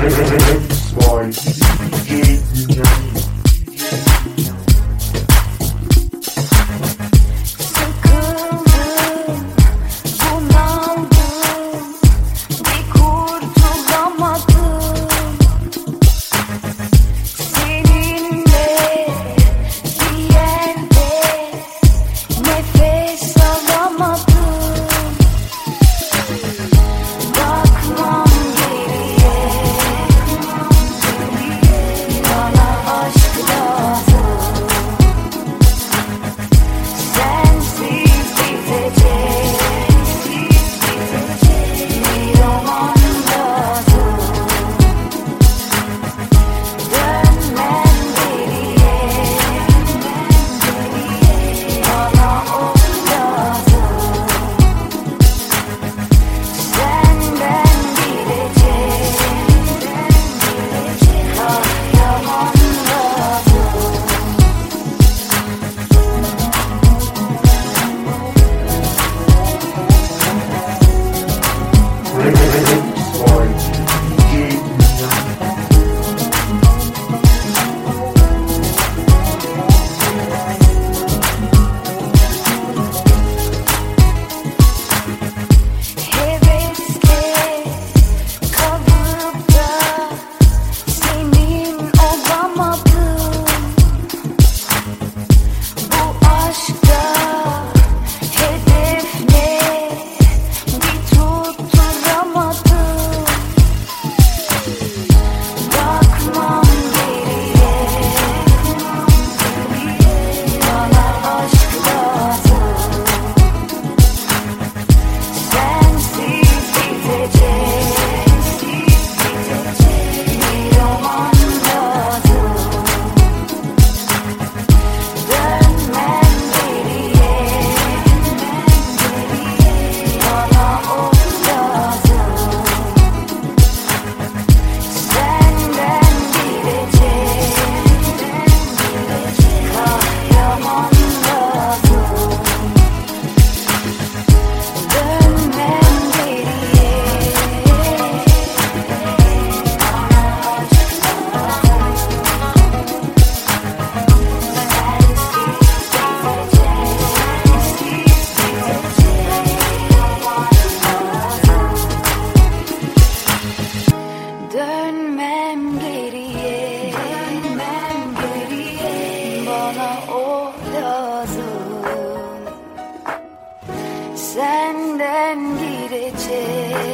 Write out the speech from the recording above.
Boy. baby, baby, baby. Dönmem geriye Dönmem geriye. Bana o lazım. Senden gidecek